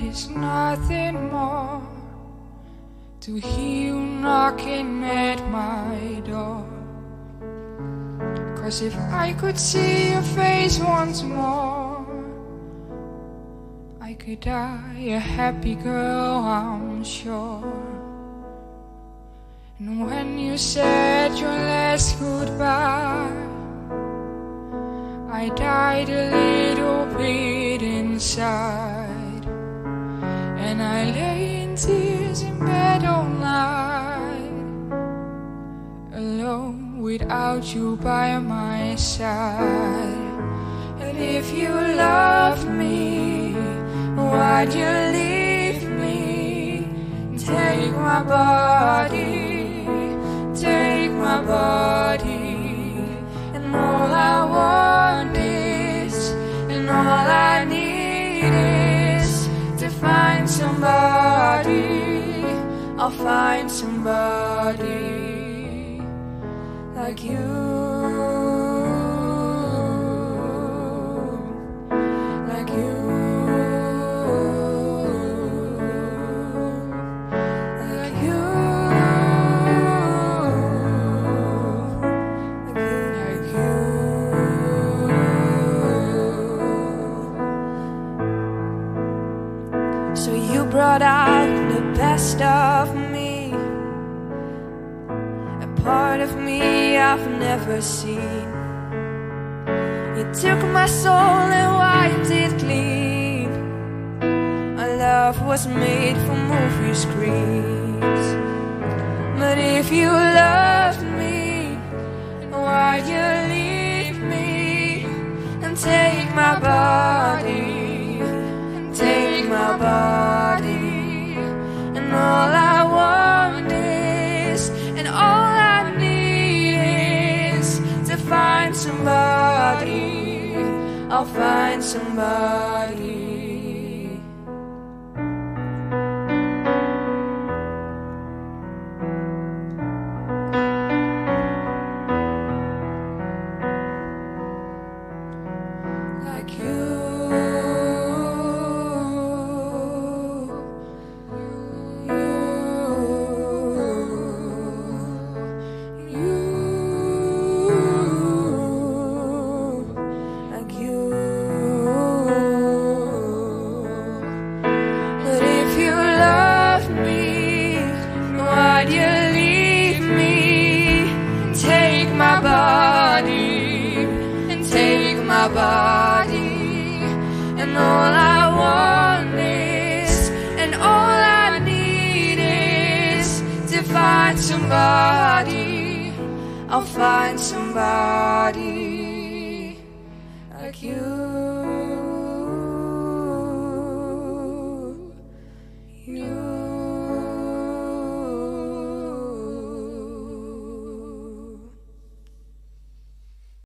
it's nothing more to hear you knocking at my door. Cause if I could see your face once more, I could die a happy girl, I'm sure. And when you said your last goodbye, I died a little bit inside. And I lay in tears in bed all night, alone without you by my side. And if you love me, why'd you leave me? Take my body, somebody. I'll find somebody like you. So you brought out the best of me, a part of me I've never seen. You took my soul and wiped it clean. Our love was made for movie screens. But if you loved me, why'd you leave me and take my body? I'll find somebody. like you. Body, and all I want is, and all I need is to find somebody. I'll find somebody.